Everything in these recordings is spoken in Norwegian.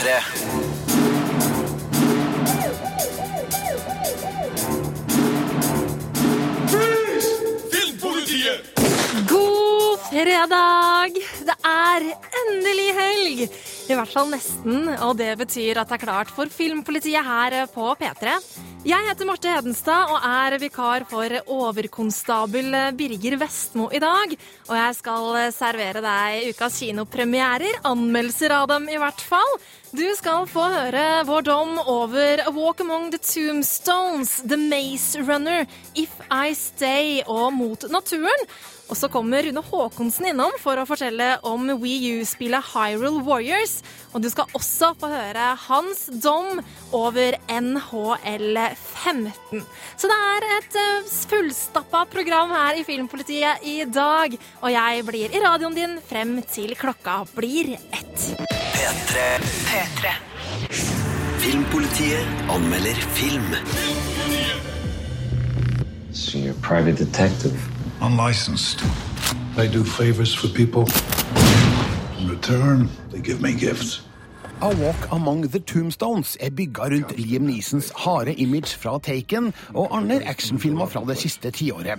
P3. God fredag! Det er endelig helg! I hvert fall nesten, og det betyr at det er klart for Filmpolitiet her på P3. Jeg heter Marte Hedenstad og er vikar for overkonstabel Birger Vestmo i dag. Og jeg skal servere deg ukas kinopremierer, anmeldelser av dem i hvert fall. Du skal få høre vår dom over A Walk Among the Tombstones, The Maze Runner, If I Stay og Mot naturen. Og så kommer Rune Haakonsen innom for å fortelle om Wii U-spillet Hyrule Warriors. Og du skal også få høre hans dom over NHL 15. Så det er et eh, fullstappa program her i Filmpolitiet i dag. Og jeg blir i radioen din frem til klokka blir ett. P3. P3. Filmpolitiet anmelder film. So you're private detective. Unlicensed. I do favors for people. In return, they give me gifts. A Walk Among the Tombstones er bygga rundt Liam Neesons harde image fra Taken og andre actionfilmer fra det siste tiåret.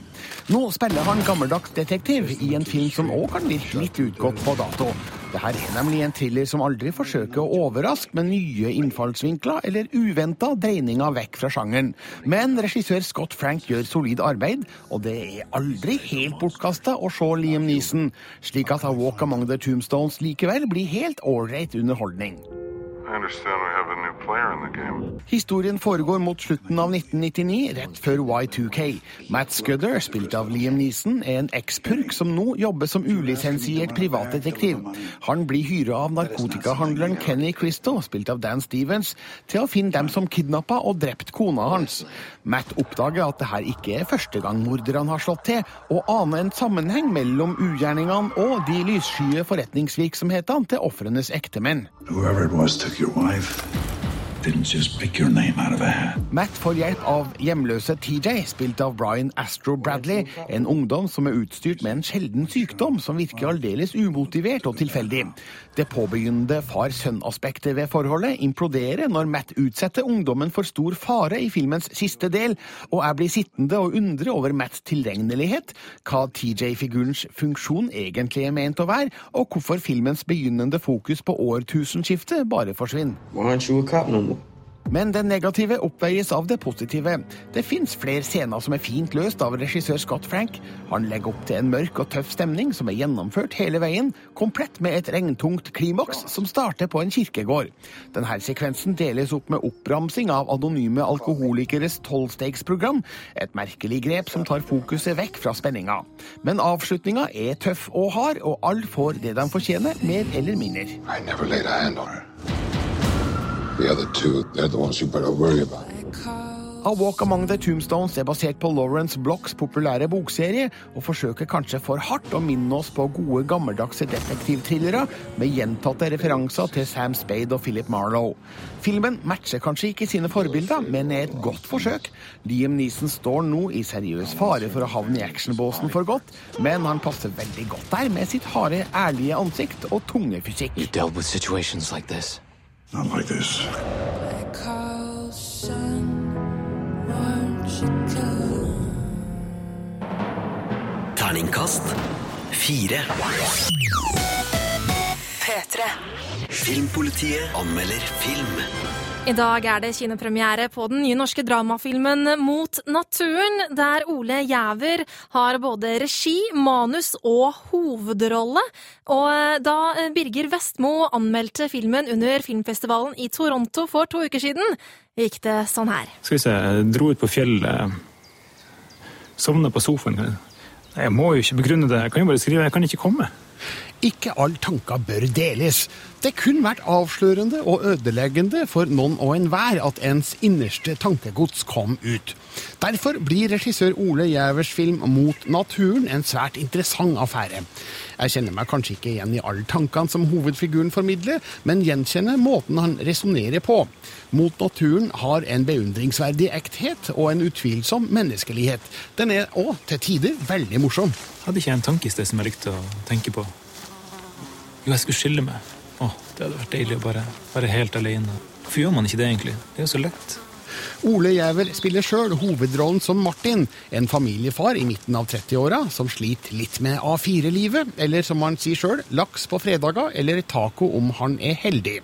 Nå spiller han gammeldags detektiv i en film som òg kan virke litt utgått på dato. Dette er nemlig en thriller som aldri forsøker å overraske med nye innfallsvinkler eller uventa dreininger vekk fra sjangeren. Men regissør Scott Frank gjør solid arbeid, og det er aldri helt bortkasta å se Liam Neeson, slik at A Walk Among the Tombstones likevel blir helt ålreit underholdning. Historien foregår mot slutten av 1999, rett før Y2K. Matt Scudder, spilt av Liam Neeson, er en ekspurk som nå jobber som ulisensiert privatdetektiv. Han blir hyra av narkotikahandleren Kenny Christo, spilt av Dan Stevens, til å finne dem som kidnappa og drept kona hans. Matt oppdager at det her ikke er første gang morderne har slått til, og aner en sammenheng mellom ugjerningene og de lysskye forretningsvirksomhetene til ofrenes ektemenn. Whoever it was took your wife. Didn't just pick your name out of a hat. Matt får hjelp av hjemløse TJ, spilt av Brian Astro Bradley, en ungdom som er utstyrt med en sjelden sykdom som virker aldeles umotivert og tilfeldig. Det påbegynnende far-sønn-aspektet ved forholdet imploderer når Matt utsetter ungdommen for stor fare i filmens siste del, og jeg blir sittende og undre over Matts tilregnelighet, hva TJ-figurens funksjon egentlig er ment å være, og hvorfor filmens begynnende fokus på årtusenskiftet bare forsvinner. Men det negative oppveies av det positive. Det fins flere scener som er fint løst av regissør Scott Frank. Han legger opp til en mørk og tøff stemning som er gjennomført hele veien, komplett med et regntungt klimaks som starter på en kirkegård. Denne sekvensen deles opp med oppramsing av anonyme alkoholikeres tolvstegsprogram, et merkelig grep som tar fokuset vekk fra spenninga. Men avslutninga er tøff og hard, og alle får det de fortjener, mer eller mindre. I never laid a hand on her. A Walk Among the Tombstones er basert på Lawrence Blocks populære bokserie, og forsøker kanskje for hardt å minne oss på gode gammeldagse detektivthrillere med gjentatte referanser til Sam Spade og Philip Marlowe. Filmen matcher kanskje ikke sine forbilder, men er et godt forsøk. Liam Neeson står nå i seriøs fare for å havne i actionbåsen for godt, men han passer veldig godt der med sitt harde, ærlige ansikt og tunge fysikk. You dealt with situations like this. Not like this. Terningkast fire. P3. Filmpolitiet anmelder film. I dag er det kinopremiere på den nye norske dramafilmen Mot naturen, der Ole Jæver har både regi, manus og hovedrolle. Og da Birger Vestmo anmeldte filmen under filmfestivalen i Toronto for to uker siden, gikk det sånn her. Skal vi se, jeg dro ut på fjellet. Sovna på sofaen. Jeg må jo ikke begrunne det. Jeg kan jo bare skrive jeg kan ikke komme. Ikke alle tanker bør deles. Det kunne vært avslørende og ødeleggende for noen og enhver at ens innerste tankegods kom ut. Derfor blir regissør Ole Gjævers film Mot naturen en svært interessant affære. Jeg kjenner meg kanskje ikke igjen i alle tankene som hovedfiguren formidler, men gjenkjenner måten han resonnerer på. Mot naturen har en beundringsverdig ekthet og en utvilsom menneskelighet. Den er òg til tider veldig morsom. Hadde ikke jeg en tanke i sted som jeg likte å tenke på? Jo, jeg skulle skille meg. Åh, det hadde vært deilig å bare være helt alene. Hvorfor gjør man ikke det, egentlig? Det er jo så lett. Ole Gjæver spiller sjøl hovedrollen som Martin, en familiefar i midten av 30-åra som sliter litt med A4-livet, eller som han sier sjøl, laks på fredager eller taco om han er heldig.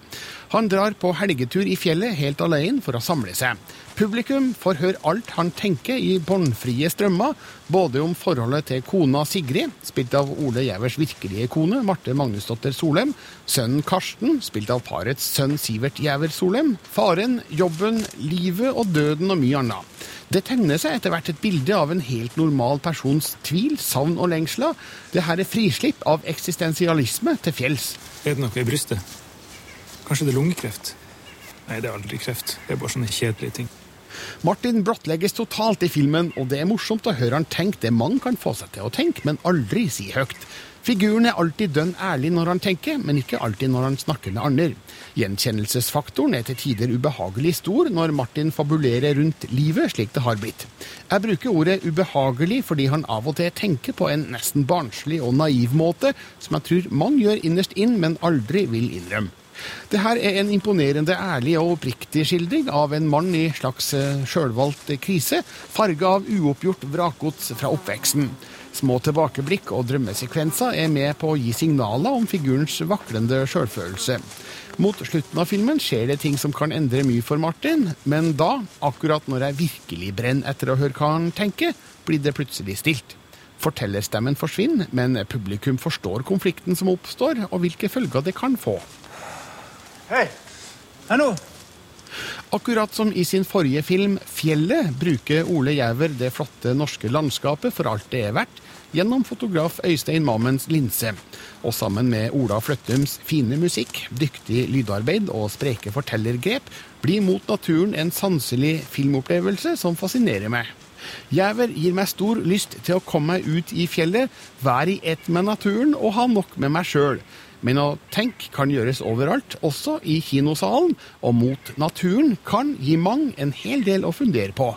Han drar på helgetur i fjellet helt alene for å samle seg. Publikum får høre alt han tenker i båndfrie strømmer, både om forholdet til kona Sigrid, spilt av Ole Gjævers virkelige kone, Marte Magnusdotter Solem, sønnen Karsten, spilt av parets sønn Sivert Gjæver Solem, faren, jobben, livet og døden og mye annet. Det tegner seg etter hvert et bilde av en helt normal persons tvil, savn og lengsler. Det her er frislipp av eksistensialisme til fjells. Er det noe i brystet? Kanskje det er lungekreft? Nei, det er aldri kreft. Det er bare sånne kjedelige ting. Martin blottlegges totalt i filmen, og det er morsomt å høre han tenke det mange kan få seg til å tenke, men aldri si høyt. Figuren er alltid dønn ærlig når han tenker, men ikke alltid når han snakker med andre. Gjenkjennelsesfaktoren er til tider ubehagelig stor når Martin fabulerer rundt livet slik det har blitt. Jeg bruker ordet ubehagelig fordi han av og til tenker på en nesten barnslig og naiv måte, som jeg tror mange gjør innerst inn, men aldri vil innrømme. Det her er en imponerende ærlig og oppriktig skildring av en mann i slags eh, sjølvalgt krise, farga av uoppgjort vrakgods fra oppveksten. Små tilbakeblikk og drømmesekvenser er med på å gi signaler om figurens vaklende sjølfølelse. Mot slutten av filmen skjer det ting som kan endre mye for Martin, men da, akkurat når jeg virkelig brenner etter å høre hva han tenker, blir det plutselig stilt. Fortellerstemmen forsvinner, men publikum forstår konflikten som oppstår, og hvilke følger det kan få. Hei! Hallo! Akkurat som i sin forrige film 'Fjellet' bruker Ole Gjæver det flotte norske landskapet for alt det er verdt, gjennom fotograf Øystein Mammens linse. Og sammen med Ola Fløttums fine musikk, dyktig lydarbeid og spreke fortellergrep blir Mot naturen en sanselig filmopplevelse som fascinerer meg. Gjæver gir meg stor lyst til å komme meg ut i fjellet, være i ett med naturen og ha nok med meg sjøl. Men å tenke kan gjøres overalt, også i kinosalen, og Mot naturen kan gi mange en hel del å fundere på.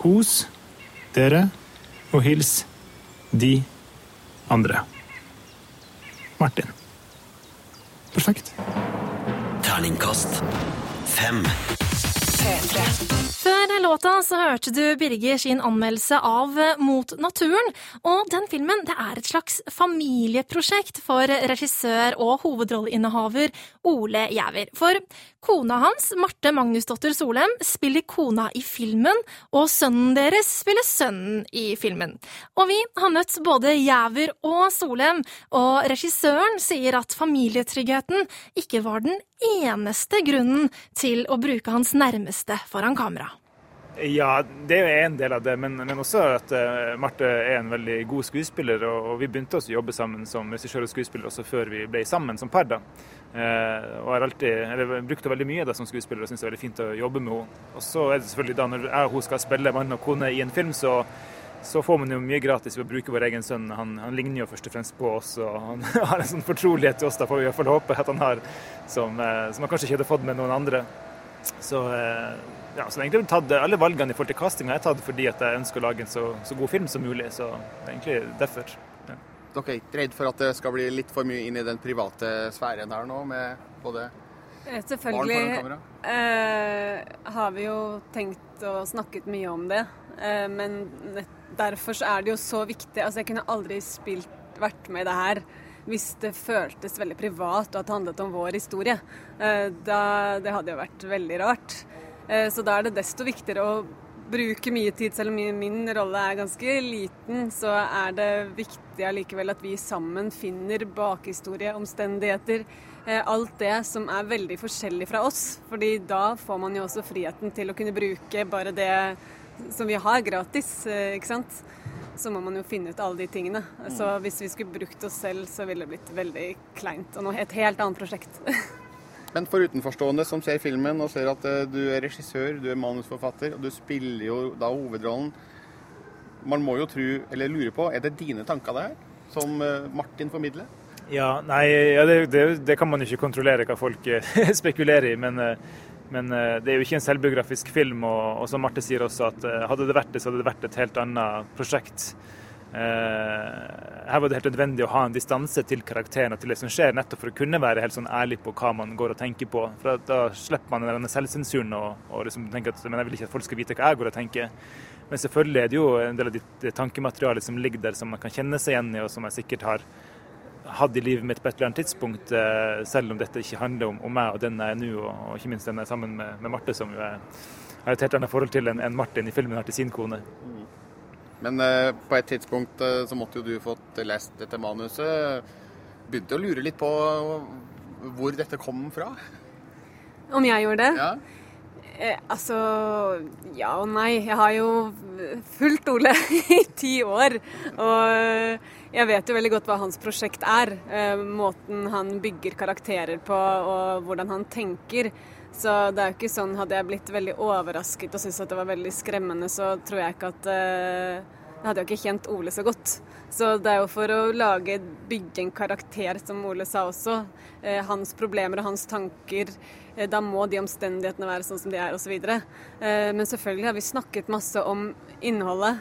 Kos dere og hils de andre. Martin. Perfekt. Terningkast fem. Før låta så hørte du Birger sin anmeldelse av Mot naturen. Og den filmen det er et slags familieprosjekt for regissør og hovedrolleinnehaver Ole Giæver. For kona hans, Marte Magnusdotter Solem, spiller kona i filmen, og sønnen deres spiller sønnen i filmen. Og vi har møtt både Giæver og Solem, og regissøren sier at familietryggheten ikke var den eneste grunnen til å bruke hans nærmeste foran kamera. Ja, det er jo en del av det, men, men også at uh, Marte er en veldig god skuespiller. Og, og vi begynte også å jobbe sammen som regissør og skuespiller også før vi ble sammen som par. da. Uh, og har alltid, eller brukte veldig mye da som skuespiller og syns det er veldig fint å jobbe med henne. Og så er det selvfølgelig da når jeg og hun skal spille mann og kone i en film, så, så får man jo mye gratis ved å bruke vår egen sønn. Han, han, ligner jo først og fremst på oss, og han har en sånn fortrolighet til oss, da får vi i hvert fall håpe at han har, som, uh, som han kanskje ikke hadde fått med noen andre. Så ja, så egentlig tatt, Alle valgene i forhold til casting har jeg tatt fordi at jeg ønsker å lage en så, så, god film som mulig. Så det er egentlig derfor. Ja. Dere er ikke redd for at det skal bli litt for mye inn i den private sfæren her nå, med både Selvfølgelig eh, har vi jo tenkt og snakket mye om det. Eh, men derfor så er det jo så viktig. Altså, jeg kunne aldri spilt, vært med i det her hvis det føltes veldig privat og at det handlet om vår historie. Eh, da, det hadde jo vært veldig rart. Eh, så da er det desto viktigere å bruke mye tid, selv om min rolle er ganske liten, så er det viktig allikevel at vi sammen finner bakhistorie, omstendigheter, eh, alt det som er veldig forskjellig fra oss. fordi da får man jo også friheten til å kunne bruke bare det som vi har gratis, eh, ikke sant. Så må man jo finne ut alle de tingene. Så hvis vi skulle brukt oss selv, så ville det blitt veldig kleint. Og noe et helt annet prosjekt. Men for utenforstående som ser filmen og ser at eh, du er regissør, du er manusforfatter, og du spiller jo da hovedrollen Man må jo tro, eller lure på, er det dine tanker det her, som eh, Martin formidler? Ja, nei, ja, det, det, det, kan man jo ikke kontrollere hva folk eh, spekulerer i. Men, men, det er jo ikke en selvbiografisk film. Og, og som Marte sier også, at hadde det vært det, så hadde det vært et helt annet prosjekt. Eh, her var det helt nødvendig å ha en distanse til karakteren og til det som skjer, nettopp for å kunne være helt sånn ærlig på hva man går og tenker på. For Da slipper man denne selvsensuren og, og liksom tenker at men jeg vil ikke at folk skal vite hva jeg går og tenker. Men selvfølgelig er det jo en del av det, det som ligger der, som man kan kjenne seg igjen i, og som jeg sikkert har hatt i livet mitt på et eller annet tidspunkt, eh, selv om dette ikke handler om, om meg og den jeg er nå, og, og, ikke minst den jeg er sammen med, med Marte, som jo er, har et helt annet forhold til enn en Martin i filmen har til sin kone. Men uh, på et tidspunkt uh, så måtte jo du fått lest dette manuset. Begynte å lure litt på hvor dette kom fra. Om jeg gjorde det? Ja. Eh, altså ja og nei. Jeg har jo fulgt Ole i ti år. Og jeg vet jo veldig godt hva hans prosjekt er. Eh, måten han bygger karakterer på og hvordan han tenker. Så det er jo ikke sånn Hadde jeg blitt veldig overrasket og syntes at det var veldig skremmende, så tror jeg ikke at uh, Jeg hadde jo ikke kjent Ole så godt. Så det er jo for å lage, bygge en karakter, som Ole sa også. Uh, hans problemer og hans tanker. Uh, da må de omstendighetene være sånn som de er, osv. Uh, men selvfølgelig har vi snakket masse om innholdet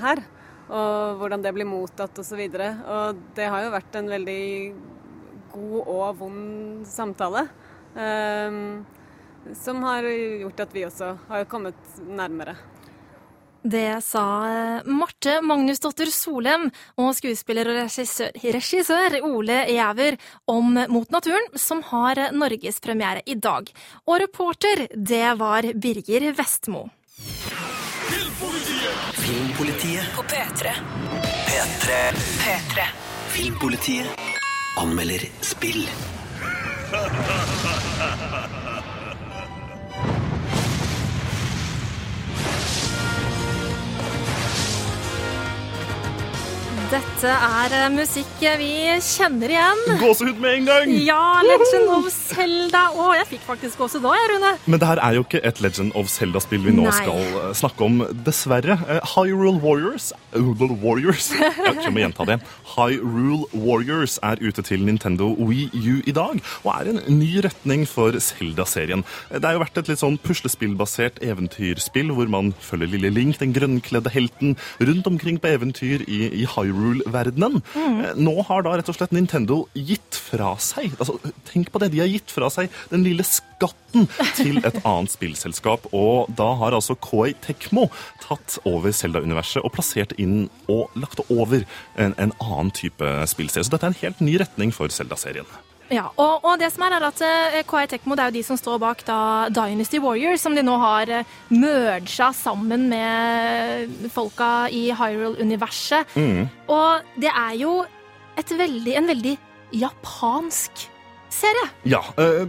her. Og hvordan det blir mottatt osv. Og, så og det har jo vært en veldig god og vond samtale. Um, som har gjort at vi også har kommet nærmere. Det sa eh, Marte Magnusdotter Solem og skuespiller og regissør, regissør Ole Jæver om Mot naturen, som har norgespremiere i dag. Og reporter, det var Birger Vestmo. Filmpolitiet. Filmpolitiet på P3. P3. P3. Filmpolitiet anmelder spill. Ha ha ha ha ha! Dette er eh, musikk vi kjenner igjen. Gåsehud med en gang! Ja, Legend of Zelda. Å, jeg fikk faktisk gåsehud òg, Rune. Men det her er jo ikke et Legend of Zelda-spill vi nå Nei. skal eh, snakke om, dessverre. Eh, Hyrule Warriors Hyrule Warriors? Jeg må gjenta det. Hyrule Warriors er ute til Nintendo Wii U i dag, og er en ny retning for Zelda-serien. Det har jo vært et litt sånn puslespillbasert eventyrspill hvor man følger lille Link, den grønnkledde helten, rundt omkring på eventyr i, i Hyrule-verdenen. Mm. Nå har da rett og slett Nintendo gitt fra seg altså, Tenk på det, de har gitt fra seg den lille skatten til et annet spillselskap. Og da har altså Koi Tekmo tatt over Zelda-universet og plassert inn og lagt over en, en annen type spillserie. Så dette er en helt ny retning for Zelda-serien. Ja, og, og det som er, er at eh, KI Tekmo det er jo de som står bak da Dynasty Warriors, som de nå har eh, merga sammen med folka i Hyrule-universet. Mm. Og det er jo et veldig, en veldig japansk serie. Ja, eh,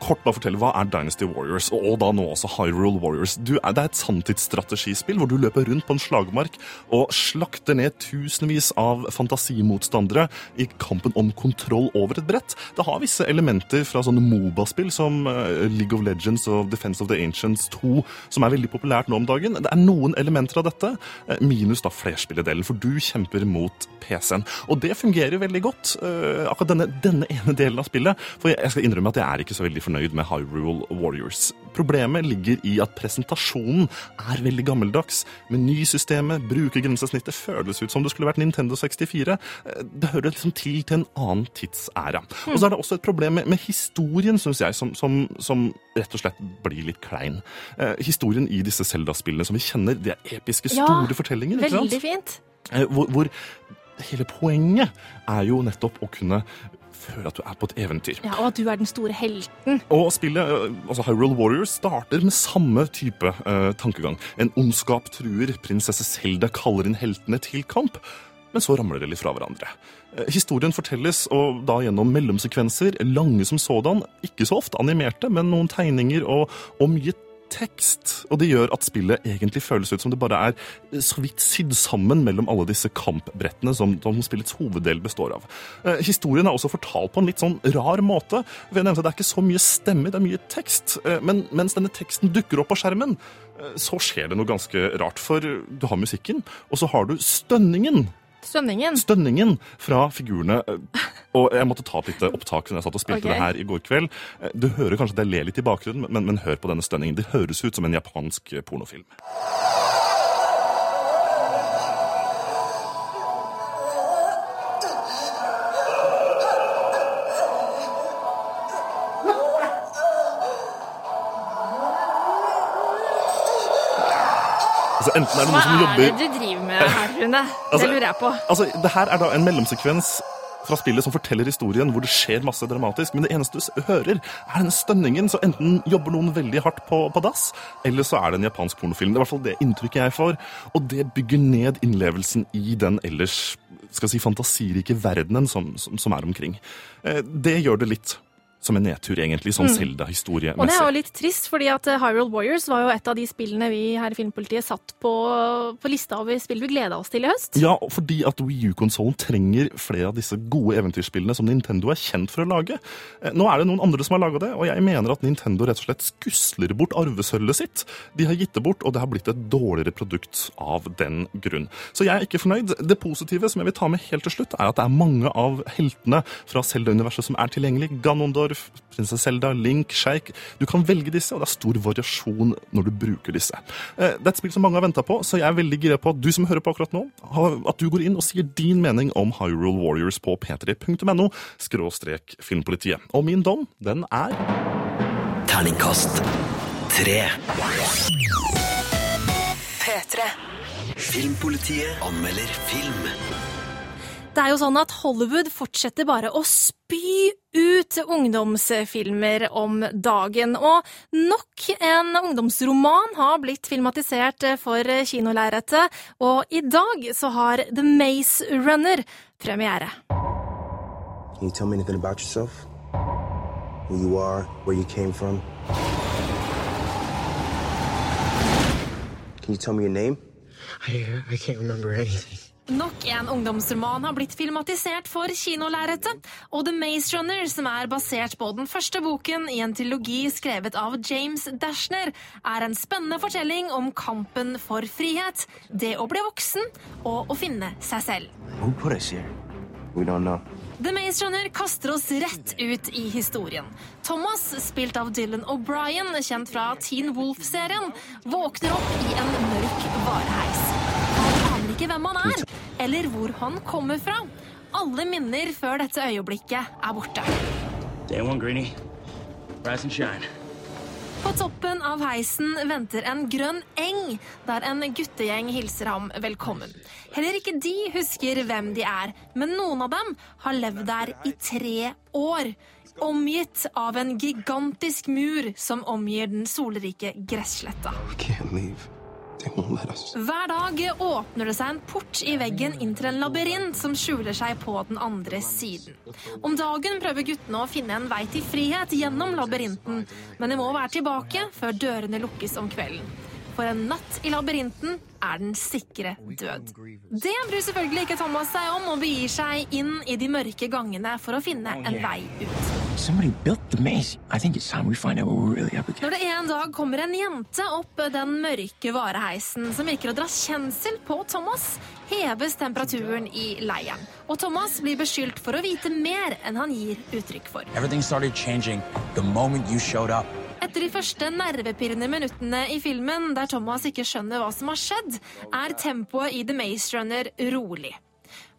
Kort bare fortelle, Hva er Dynasty Warriors, og da nå også Hyrule Warriors? Du, det er et sanntidsstrategispill hvor du løper rundt på en slagmark og slakter ned tusenvis av fantasimotstandere i kampen om kontroll over et brett. Det har visse elementer fra sånne Moba-spill som eh, League of Legends og Defense of the Ancients 2, som er veldig populært nå om dagen. Det er noen elementer av dette, eh, minus da flerspilledelen, for du kjemper mot PC-en. Og det fungerer veldig godt, eh, akkurat denne, denne ene delen av spillet. For jeg skal innrømme at jeg er ikke så veldig fornøyd med Hyrule Warriors. Problemet ligger i at presentasjonen er veldig gammeldags. Menysystemet, brukergrensesnittet føles ut som det skulle vært Nintendo 64. Eh, Det hører liksom til til en annen tidsæra. Og så er det også et problem med, med historien, syns jeg, som, som, som rett og slett blir litt klein. Eh, historien i disse Zelda-spillene som vi kjenner, det er episke, Ja, store fortellinger. ikke sant? Veldig fint. Eh, Hvor, hvor hele poenget er jo nettopp å kunne føle at du er på et eventyr. Ja, Og at du er den store helten. Og spillet, eh, altså Hyrule Warriors, starter med samme type uh, tankegang. En ondskap truer, prinsesse Selda kaller inn heltene til kamp. Men så ramler det litt fra hverandre. Eh, Historien fortelles og da gjennom mellomsekvenser, lange som sådan, ikke så ofte animerte, men noen tegninger og, og mye tekst. Og det gjør at spillet egentlig føles ut som det bare er så vidt sydd sammen mellom alle disse kampbrettene som, som spillets hoveddel består av. Eh, historien er også fortalt på en litt sånn rar måte. Ved at Det er ikke så mye stemme, det er mye tekst. Eh, men mens denne teksten dukker opp på skjermen, eh, så skjer det noe ganske rart. For du har musikken, og så har du stønningen. Stønningen. Stønningen fra figurene. Eh, og jeg måtte ta et lite opptak da jeg satt og spilte okay. det her i går kveld. Eh, du hører kanskje at jeg ler litt i bakgrunnen, men, men hør på denne stønningen. Det høres ut som en japansk eh, pornofilm. Altså, enten er det noen som jobber Hva er det du driver med her, Rune? Det Altså- lurer jeg på. Altså, det her er da en mellomsekvens fra spillet som forteller historien hvor det skjer masse dramatisk, men det eneste du hører, er denne stønningen. Så enten jobber noen veldig hardt på, på dass, eller så er det en japansk pornofilm. Det er i hvert fall det inntrykket jeg får. Og det bygger ned innlevelsen i den ellers skal si, fantasirike verdenen som, som, som er omkring. Eh, Det gjør det litt som en nedtur, egentlig, sånn Mm. Zelda-historiemessig. Og det er jo litt trist, fordi at eh, Hyrule Warriors var jo et av de spillene vi her i Filmpolitiet satt på, på lista over spill vi gleda oss til i høst. Ja, fordi at Wii U-konsollen trenger flere av disse gode eventyrspillene som Nintendo er kjent for å lage. Eh, Nå er det noen andre som har laga det, og jeg mener at Nintendo rett og slett skusler bort arvesølvet sitt. De har gitt det bort, og det har blitt et dårligere produkt av den grunn. Så jeg er ikke fornøyd. Det positive som jeg vil ta med helt til slutt, er at det er mange av heltene fra Zelda-universet som er tilgjengelig. Ganondorf, prinsesse Zelda, Link, Sheik. Du kan velge disse, og det er stor variasjon når du bruker disse. Eh, Det er et spill som mange har venta på, så jeg er veldig gira på at du som hører på akkurat nå, at du går inn og sier din mening om Hyrule Warriors på p3.no skråstrek filmpolitiet. Og min dom, den er Terningkast tre. P3. Filmpolitiet anmelder film. Det er jo sånn at Hollywood fortsetter bare å spy ut ungdomsfilmer om dagen. Og nok en ungdomsroman har blitt filmatisert for kinolerretet, og i dag så har The Maze Runner premiere. Can you tell me anything about yourself? Who you are, where you came from? Can you tell me your name? I, I can't remember anything. Nok en ungdomsroman har blitt filmatisert for kinolerretet, og The Maze Runner, som er basert på den første boken i en trilogi skrevet av James Dashner, er en spennende fortelling om kampen for frihet, det å bli voksen og å finne seg selv. The Maze Runner kaster oss rett ut i historien. Thomas, spilt av Dylan O'Brien, kjent fra Teen Wolf-serien, våkner opp i en mørk vareheis. Ikke hvem han er, eller hvor han kommer fra. Alle minner før dette øyeblikket er borte. Day one, Greenie. Rise and shine. På toppen av heisen venter en grønn eng, der en guttegjeng hilser ham velkommen. Heller ikke de husker hvem de er, men noen av dem har levd der i tre år. Omgitt av en gigantisk mur som omgir den solrike gressletta. I can't leave. Hver dag åpner det seg en port i veggen inn til en labyrint som skjuler seg på den andre siden. Om dagen prøver guttene å finne en vei til frihet gjennom labyrinten, men de må være tilbake før dørene lukkes om kvelden. For en natt i labyrinten er den sikre død. Det bryr selvfølgelig ikke Thomas seg om, og begir seg inn i de mørke gangene for å finne en vei ut. Når det en dag kommer en jente opp den mørke vareheisen som virker å dra kjensel på Thomas, heves temperaturen i leiren. Og Thomas blir beskyldt for å vite mer enn han gir uttrykk for. Etter de første nervepirrende minuttene i filmen, der Thomas ikke skjønner hva som har skjedd, er tempoet i The Maze Runner rolig.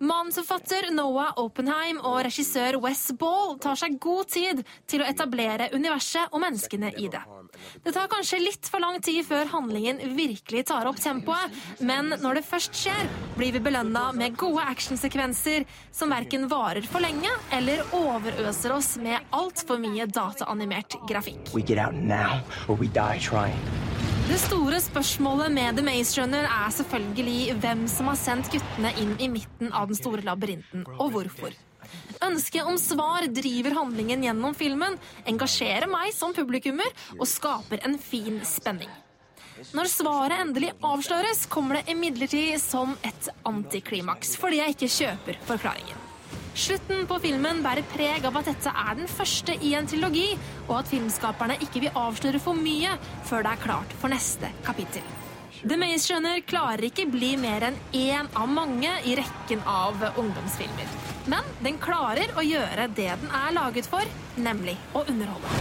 Manusforfatter Noah Oppenheim og regissør Wes Ball tar seg god tid til å etablere universet og menneskene i det. Det tar kanskje litt for lang tid før handlingen virkelig tar opp tempoet, men når det først skjer, blir vi belønna med gode actionsekvenser som verken varer for lenge eller overøser oss med altfor mye dataanimert grafikk. We get out now, or we die trying. Det store spørsmålet med The Maze Runner er selvfølgelig hvem som har sendt guttene inn i midten av den store labyrinten, og hvorfor. Ønsket om svar driver handlingen gjennom filmen, engasjerer meg som publikummer og skaper en fin spenning. Når svaret endelig avsløres, kommer det imidlertid som et antiklimaks, fordi jeg ikke kjøper forklaringen. Slutten på filmen bærer preg av at dette er den første i en trilogi, og at filmskaperne ikke vil avsløre for mye før det er klart for neste kapittel. The Maze Runner klarer ikke bli mer enn én av mange i rekken av ungdomsfilmer. Men den klarer å gjøre det den er laget for, nemlig å underholde.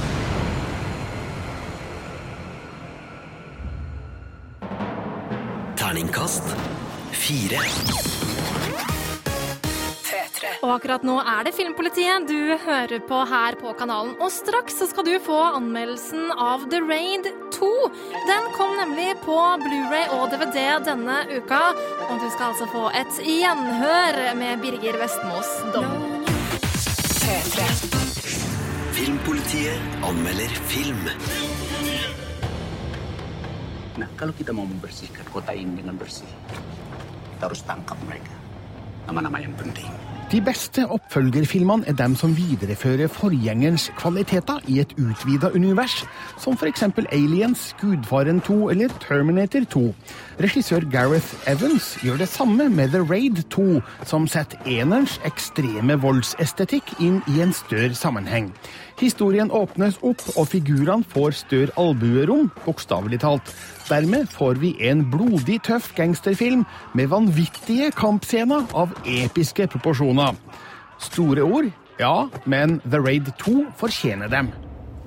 Terningkast fire. P3. Og akkurat nå er det Filmpolitiet du hører på her på kanalen. Og straks så skal du få anmeldelsen av The Raid 2. Den kom nemlig på Blu-ray og DVD denne uka. Og du skal altså få et gjenhør med Birger Vestmos dom. Filmpolitiet anmelder film. Nah, kalau kita mau membersihkan kota ini dengan bersih, kita harus tangkap mereka. Nama-nama yang penting. De beste oppfølgerfilmene er dem som viderefører forgjengerens kvaliteter i et utvida univers, som f.eks. Aliens, Gudfaren 2 eller Terminator 2. Regissør Gareth Evans gjør det samme med The Raid 2, som setter enerens ekstreme voldsestetikk inn i en større sammenheng. Historien åpnes opp, og figurene får større albuerom, bokstavelig talt. Dermed får vi en blodig tøff gangsterfilm med vanvittige kampscener av episke proporsjoner. Store ord, ja, men The Raid 2 fortjener dem.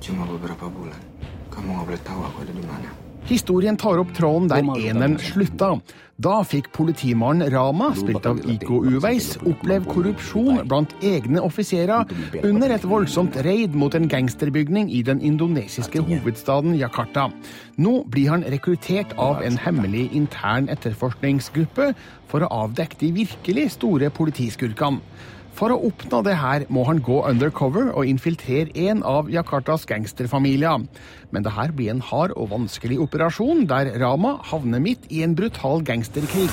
Cuma beberapa bulan. Kamu nggak boleh tahu aku ada di mana. Historien tar opp tråden der eneren slutta. Da fikk politimannen Rama, spilt av Iko Uveis, oppleve korrupsjon blant egne offiserer under et voldsomt raid mot en gangsterbygning i den indonesiske hovedstaden Jakarta. Nå blir han rekruttert av en hemmelig intern etterforskningsgruppe for å avdekke de virkelig store politiskurkene. For å oppnå det her må han gå undercover og infiltrere en av Jakartas gangsterfamilier. Men det her blir en hard og vanskelig operasjon, der Rama havner midt i en brutal gangsterkrig.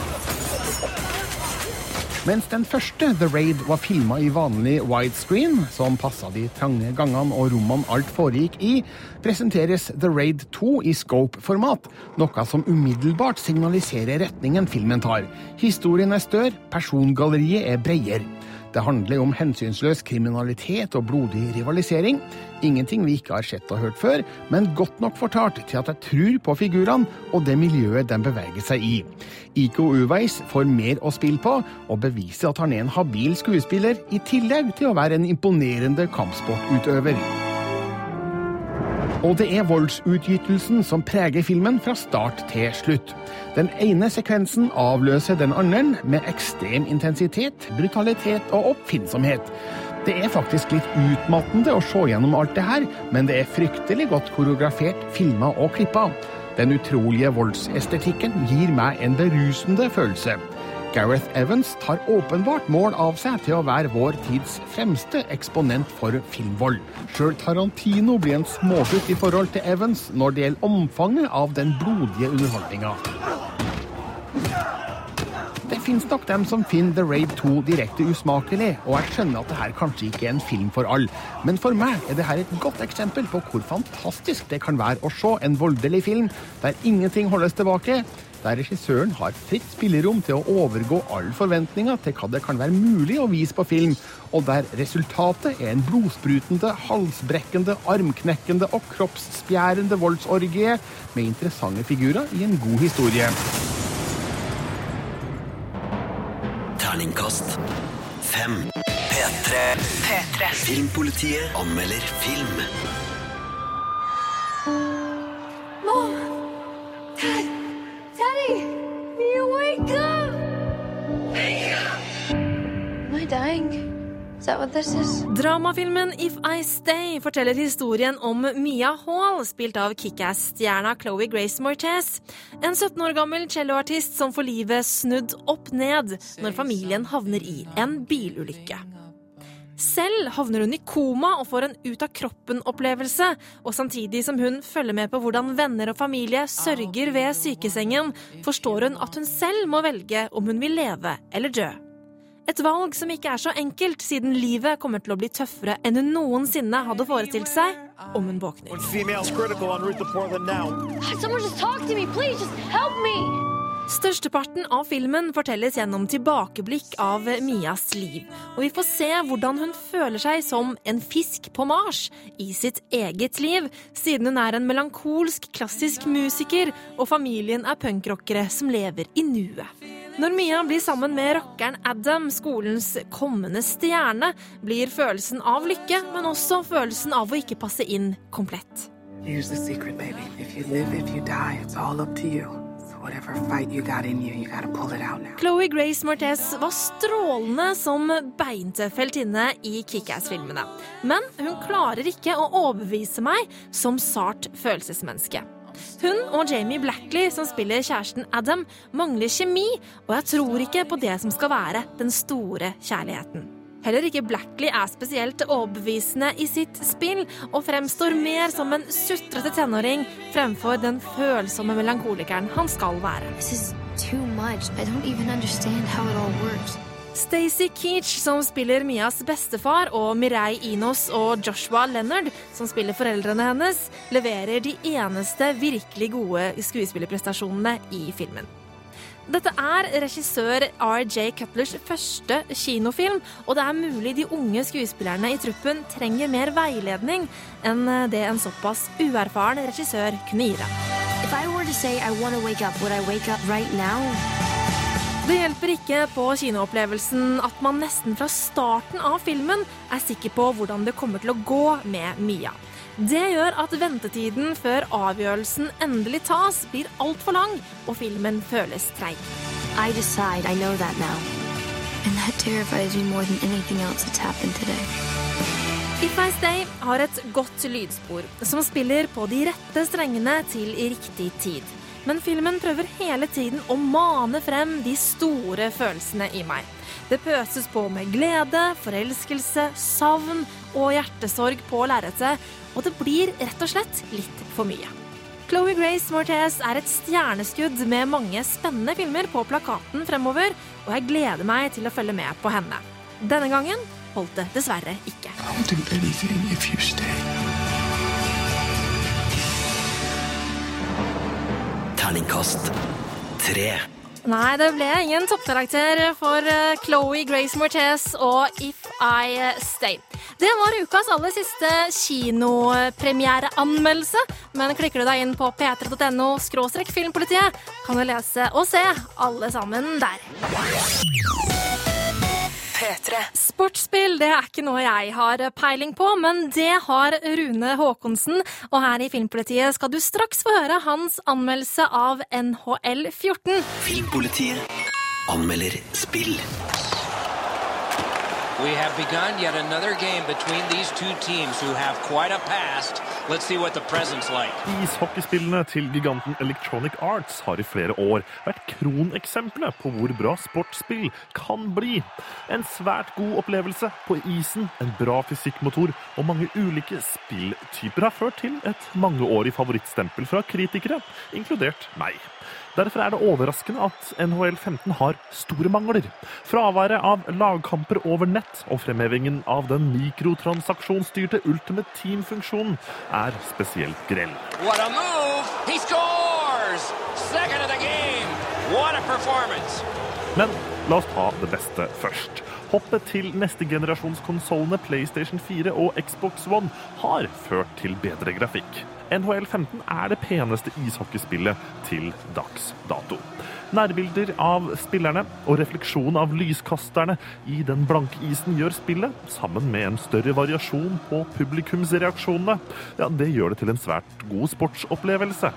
Mens den første The Raid var filma i vanlig widescreen, som passa de trange gangene og rommene alt foregikk i, presenteres The Raid 2 i scope-format, noe som umiddelbart signaliserer retningen filmen tar. Historien er større, persongalleriet er bredere. Det handler om hensynsløs kriminalitet og blodig rivalisering. Ingenting vi ikke har sett og hørt før, men godt nok fortalt til at jeg tror på figurene og det miljøet de beveger seg i. Iko Uveis får mer å spille på, og beviser at han er en habil skuespiller, i tillegg til å være en imponerende kampsportutøver. Og det er voldsutgytelsen som preger filmen fra start til slutt. Den ene sekvensen avløser den andre med ekstrem intensitet, brutalitet og oppfinnsomhet. Det er faktisk litt utmattende å se gjennom alt det her, men det er fryktelig godt koreografert, filma og klippa. Den utrolige voldsestetikken gir meg en berusende følelse. Gareth Evans tar åpenbart mål av seg til å være vår tids fremste eksponent for filmvold. Sjøl Tarantino blir en smågutt i forhold til Evans når det gjelder omfanget av den blodige underholdninga. Det fins nok dem som finner The Raid 2 direkte usmakelig, og jeg skjønner at det her kanskje ikke er en film for alle. Men for meg er det her et godt eksempel på hvor fantastisk det kan være å se en voldelig film der ingenting holdes tilbake, der regissøren har fritt spillerom til å overgå alle forventninger til hva det kan være mulig å vise på film, og der resultatet er en blodsprutende, halsbrekkende, armknekkende og kroppsspjærende voldsorgie med interessante figurer i en god historie. Terningkast fem. P3. Filmpolitiet anmelder film. Mom! Dad! Daddy! You wake up! Am I dying? Is that what this is? Dramafilmen If I Stay forteller historien om Mia Hall, spilt av kickass-stjerna Chloé Grace Mortez. En 17 år gammel celloartist som får livet snudd opp ned når familien havner i en bilulykke. Selv havner hun i koma og får en ut-av-kroppen-opplevelse, og samtidig som hun følger med på hvordan venner og familie sørger ved sykesengen, forstår hun at hun selv må velge om hun vil leve eller dø. Et valg som ikke er så enkelt, siden livet kommer til å bli tøffere enn hun noensinne hadde forestilt seg om hun våkner. Størsteparten av filmen fortelles gjennom tilbakeblikk av Mias liv, og vi får se hvordan hun føler seg som en fisk på Mars i sitt eget liv, siden hun er en melankolsk, klassisk musiker, og familien er punkrockere som lever i nuet. Når Mia blir sammen med rockeren Adam, skolens kommende stjerne, blir følelsen av lykke, men også følelsen av å ikke passe inn komplett. Here's the secret, baby. If you live, if you die, it's all up to you. Chloé Grace Martez var strålende som beintøff heltinne i Kickass-filmene. Men hun klarer ikke å overbevise meg som sart følelsesmenneske. Hun og Jamie Blackley, som spiller kjæresten Adam, mangler kjemi, og jeg tror ikke på det som skal være den store kjærligheten. Heller ikke Blackley er spesielt overbevisende i sitt spill, og fremstår mer som en sutrete tenåring fremfor den følsomme melankolikeren han skal være. Stacey Keach, som spiller Mias bestefar, og Mireille Inos og Joshua Leonard, som spiller foreldrene hennes, leverer de eneste virkelig gode skuespillerprestasjonene i filmen. Dette er regissør RJ Cutlers første kinofilm, og det er mulig de unge skuespillerne i truppen trenger mer veiledning enn det en såpass uerfaren regissør kunne gi dem. Det hjelper ikke på kinoopplevelsen at man nesten fra starten av filmen er sikker på hvordan det kommer til å gå med Mia. Det gjør at ventetiden før avgjørelsen endelig tas, blir altfor lang, og filmen føles treig. I decide I know that now. And that terrifies me more than anything else that's happened today. If I Stay har et godt lydspor som spiller på de rette strengene til i riktig tid. Men filmen prøver hele tiden å mane frem de store følelsene i meg. Det pøses på med glede, forelskelse, savn og hjertesorg på lerretet, og det blir rett og slett litt for mye. Chloé Grace Mortez er et stjerneskudd med mange spennende filmer på plakaten fremover, og jeg gleder meg til å følge med på henne. Denne gangen holdt det dessverre ikke. Terningkast tre. Nei, det ble ingen toppkarakter for eh, Chloé Grace Mortez og If I Stay. Det var ukas aller siste kinopremiereanmeldelse. Men klikker du deg inn på p3.no filmpolitiet, kan du lese og se alle sammen der. Sportsspill det er ikke noe jeg har peiling på, men det har Rune Haakonsen. Og her i Filmpolitiet skal du straks få høre hans anmeldelse av NHL 14. Filmpolitiet anmelder spill. We have begun yet another game between these two teams who have quite a past. Let's see what the present's like. Ishockeyspillene til giganten Electronic Arts har i flere år vært kroneksempelet på hvor bra sportsspill kan bli. En svært god opplevelse på isen, en bra fysikkmotor og mange ulike spilltyper har ført til et mangeårig favorittstempel fra kritikere, inkludert meg. Derfor er det overraskende at NHL 15 har store mangler. Fraværet av lagkamper over nett og fremhevingen av den mikrotransaksjonsstyrte Ultimate Team-funksjonen er spesielt grell. What a move! He scores! Second of the game. What a performance! Men la oss ta det beste først. Hoppet til neste generasjons konsollene PlayStation 4 og Xbox One har ført til bedre grafikk. NHL 15 er det peneste ishockeyspillet til dags dato. Nærbilder av spillerne og refleksjon av lyskasterne i den blanke isen gjør spillet, sammen med en større variasjon på publikumsreaksjonene, ja, det gjør det til en svært god sportsopplevelse.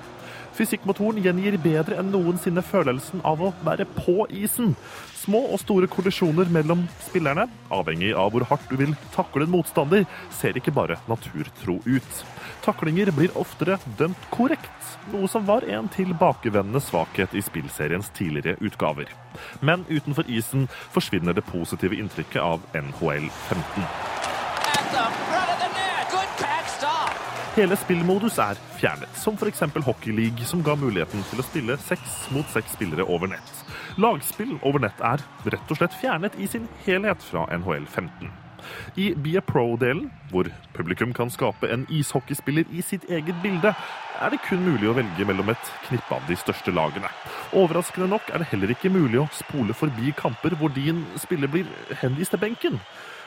Fysikkmotoren gjengir bedre enn noensinne følelsen av å være på isen. Små og store kollisjoner mellom spillerne, avhengig av hvor hardt du vil takle en motstander, ser ikke bare naturtro ut. Taklinger blir oftere dømt korrekt, noe som var en tilbakevendende svakhet i spillseriens tidligere utgaver. Men utenfor isen forsvinner det positive inntrykket av NHL 15. At the front of the net. Good pad stop. Hele spillmodus er fjernet, som f.eks. Hockey League, som ga muligheten til å spille seks mot seks spillere over nett. Lagspill over nett er rett og slett fjernet i sin helhet fra NHL 15. I Be a Pro-delen, hvor publikum kan skape en ishockeyspiller i sitt eget bilde, er det kun mulig å velge mellom et knippe av de største lagene. Overraskende nok er det heller ikke mulig å spole forbi kamper hvor din spiller blir henvist til benken.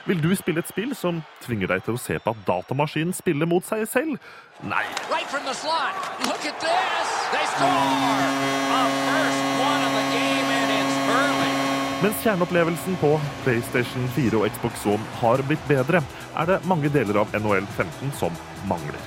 Vil du spille et spill som tvinger deg til å se på at datamaskinen spiller mot seg selv? Nei. Right from the slot. Look at this. They score. A first one of the game. Mens kjerneopplevelsen på PlayStation 4 og Xbox One har blitt bedre, er det mange deler av NHL 15 som mangler.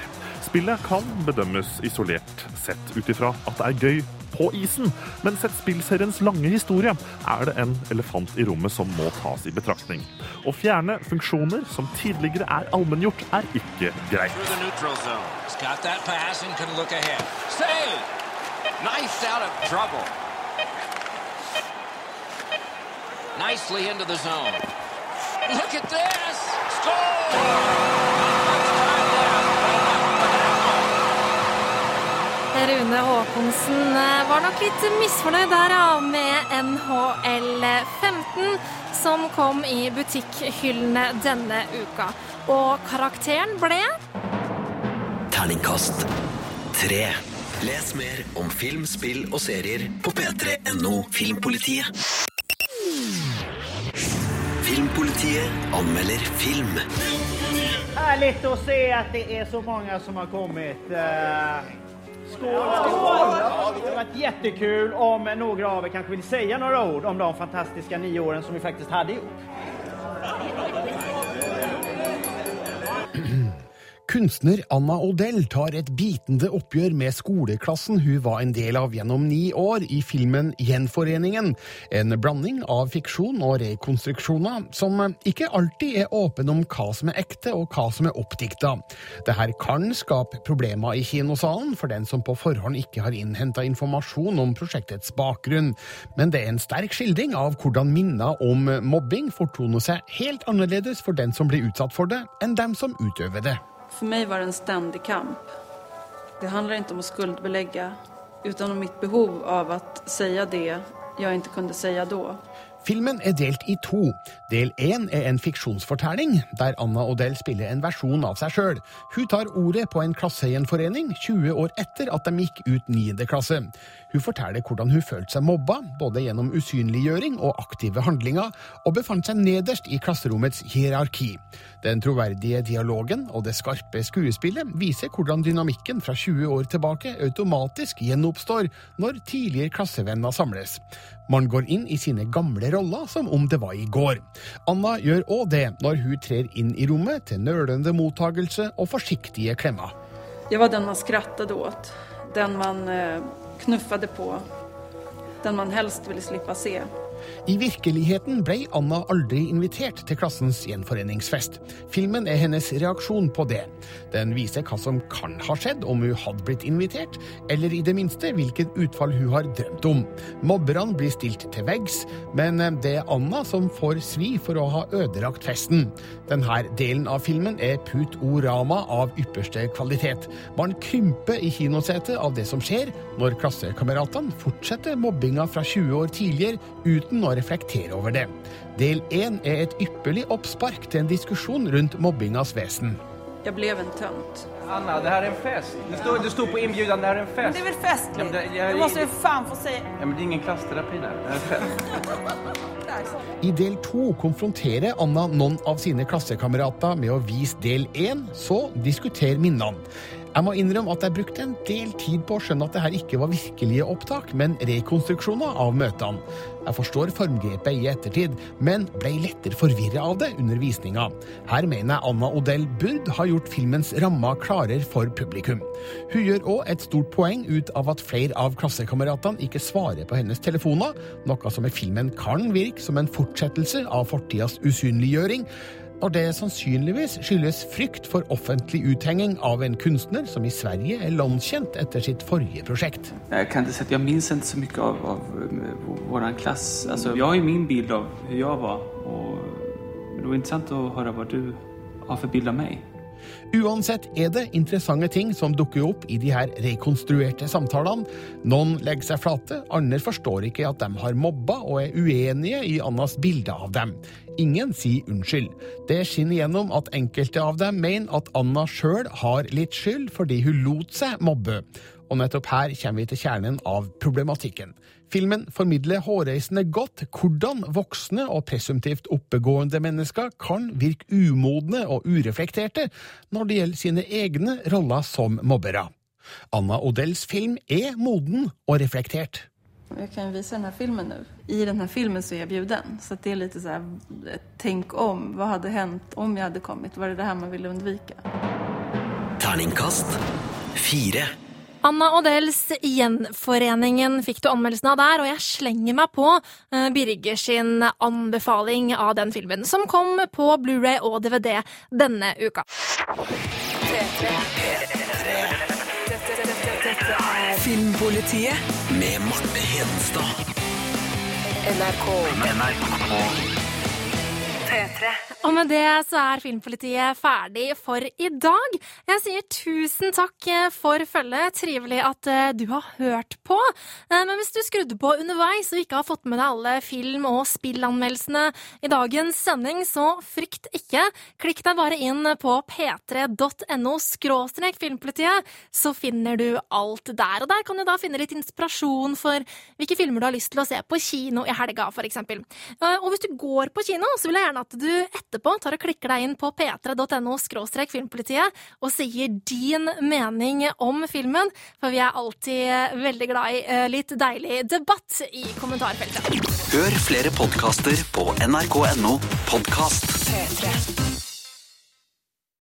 Spillet kan bedømmes isolert sett ut ifra at det er gøy på isen, men sett spillseriens lange historie er det en elefant i rommet som må tas i betraktning. Å fjerne funksjoner som tidligere er allmenngjort, er ikke greit. Nice out of trouble. Nicely into the zone. Look at this! Score! Rune Haakonsen eh, var nok litt misfornøyd der ja, med NHL 15, som kom i butikkhyllene denne uka. Og karakteren ble Terningkast tre. Les mer om film, spill og serier på p3.no Filmpolitiet. Filmpolitiet anmelder film. Herlig å se at det er så mange som har kommit. Eh, Skål! Skål! Det har vært jättekul om noen av dere kanskje vil si noen ord om de fantastiske ni årene som vi faktisk hadde ihop. Kunstner Anna Odell tar et bitende oppgjør med skoleklassen hun var en del av gjennom ni år i filmen Gjenforeningen, en blanding av fiksjon og rekonstruksjoner som ikke alltid er åpen om hva som er ekte og hva som er oppdikta. Dette kan skape problemer i kinosalen for den som på forhånd ikke har innhenta informasjon om prosjektets bakgrunn, men det er en sterk skildring av hvordan minner om mobbing fortoner seg helt annerledes for den som blir utsatt for det, enn dem som utøver det. För meg var det en stendig kamp. Det handler ikke om å skuldbelegge, utan om mitt behov av å si det jeg ikke kunne si da. Filmen er delt i to. Del én er en fiksjonsfortelling, der Anna Odell spiller en versjon av seg sjøl. Hun tar ordet på en klassegjenforening 20 år etter at de gikk ut 9. klasse. Hun forteller hvordan hun følte seg mobba, både gjennom usynliggjøring og aktive handlinger, og befant seg nederst i klasserommets hierarki. Den troverdige dialogen og det skarpe skuespillet viser hvordan dynamikken fra 20 år tilbake automatisk gjenoppstår når tidligere klassevenner samles. Man går inn i sine gamle roller som om det var i går. Anna gjør òg det når hun trer inn i rommet til nølende mottagelse og forsiktige klemmer. Jeg var den man skrattet åt, den man eh, knuffade på, den man helst ville slippa se. I virkeligheten ble Anna aldri invitert til klassens gjenforeningsfest. Filmen er hennes reaksjon på det. Den viser hva som kan ha skjedd om hun hadde blitt invitert, eller i det minste hvilket utfall hun har drømt om. Mobberne blir stilt til veggs, men det er Anna som får svi for å ha ødelagt festen. Denne delen av filmen er put orama av ypperste kvalitet. Man krymper i kinosetet av det som skjer når klassekameratene fortsetter mobbinga fra 20 år tidligere uten å reflektere over det. Del én er et ypperlig oppspark til en diskusjon rundt mobbingas vesen. Jeg ble en tönt. Anna, det her er en fest. Det står, det står på inbjudan, det her er en fest. Det er vel festlig? Ja, men det- jag- Du måste jo faen få si Ja, men det er ingen klassterapi der. Det er är fest. I del to konfronterer Anna noen av sine klassekamerater med å vise del én, så diskuter minnene. Jeg må innrømme at jeg brukte en del tid på å skjønne at det her ikke var virkelige opptak, men rekonstruksjoner av møtene. Jeg forstår formgrepet i ettertid, men ble lettere forvirra av det under visninga. Her mener jeg Anna Odell burde ha gjort filmens rammer klarere for publikum. Hun gjør òg et stort poeng ut av at flere av klassekameratene ikke svarer på hennes telefoner, noe som i filmen kan virke som en fortsettelse av fortidas usynliggjøring, når det sannsynligvis skyldes frykt for offentlig uthenging av en kunstner som i Sverige er landskjent etter sitt forrige prosjekt. Jeg kan ikke si at jeg minnes ikke så mye av, av eh, vår klass. Altså, jeg har min bild av hvordan jeg var. Og det var interessant å høre hva du har for bilde av mig. Uansett er det interessante ting som dukker opp i de her rekonstruerte samtalene. Noen legger seg flate, andre forstår ikke at de har mobba og er uenige i Annas bilde av dem. Ingen sier unnskyld. Det skinner gjennom at enkelte av dem mener at Anna sjøl har litt skyld fordi hun lot seg mobbe. Og nettopp her kommer vi til kjernen av problematikken. Filmen formidler hårreisende godt hvordan voksne og presumptivt oppegående mennesker kan virke umodne og ureflekterte når det gjelder sine egne roller som mobbere. Anna Odells film er moden og reflektert. Jeg kan vise denne filmen nå. I denne filmen så er jeg bjuden. Så det er litt sånn Tenk om. Hva hadde hendt om jeg hadde kommet? Var det det her man ville undvika? Terningkast fire. Anna Odells Gjenforeningen fikk du anmeldelsen av der, og jeg slenger meg på eh, Birger sin anbefaling av den filmen, som kom på Blu-ray og DVD denne uka. Filmpolitiet med Marte Hedenstad. NRK. Og med det så er Filmpolitiet ferdig for i dag. Jeg sier tusen takk for følget. Trivelig at eh, du har hørt på. Eh, Men hvis du skrudde på underveis og ikke har fått med deg alle film- og spillanmeldelsene i dagens sending, så frykt ikke. Klikk deg bare inn på p3.no skråstrek filmpolitiet, så finner du alt der. Og der kan du da finne litt inspirasjon for hvilke filmer du har lyst til å se på kino i helga, for eksempel. Eh, Og hvis du går på kino, så vil jeg gjerne at du etterpå tar og klikker deg inn på p3.no skråstrek filmpolitiet og sier din mening om filmen, for vi er alltid veldig glad i eh, litt deilig debatt i kommentarfeltet. Hør flere podkaster på nrk.no podkast. P3.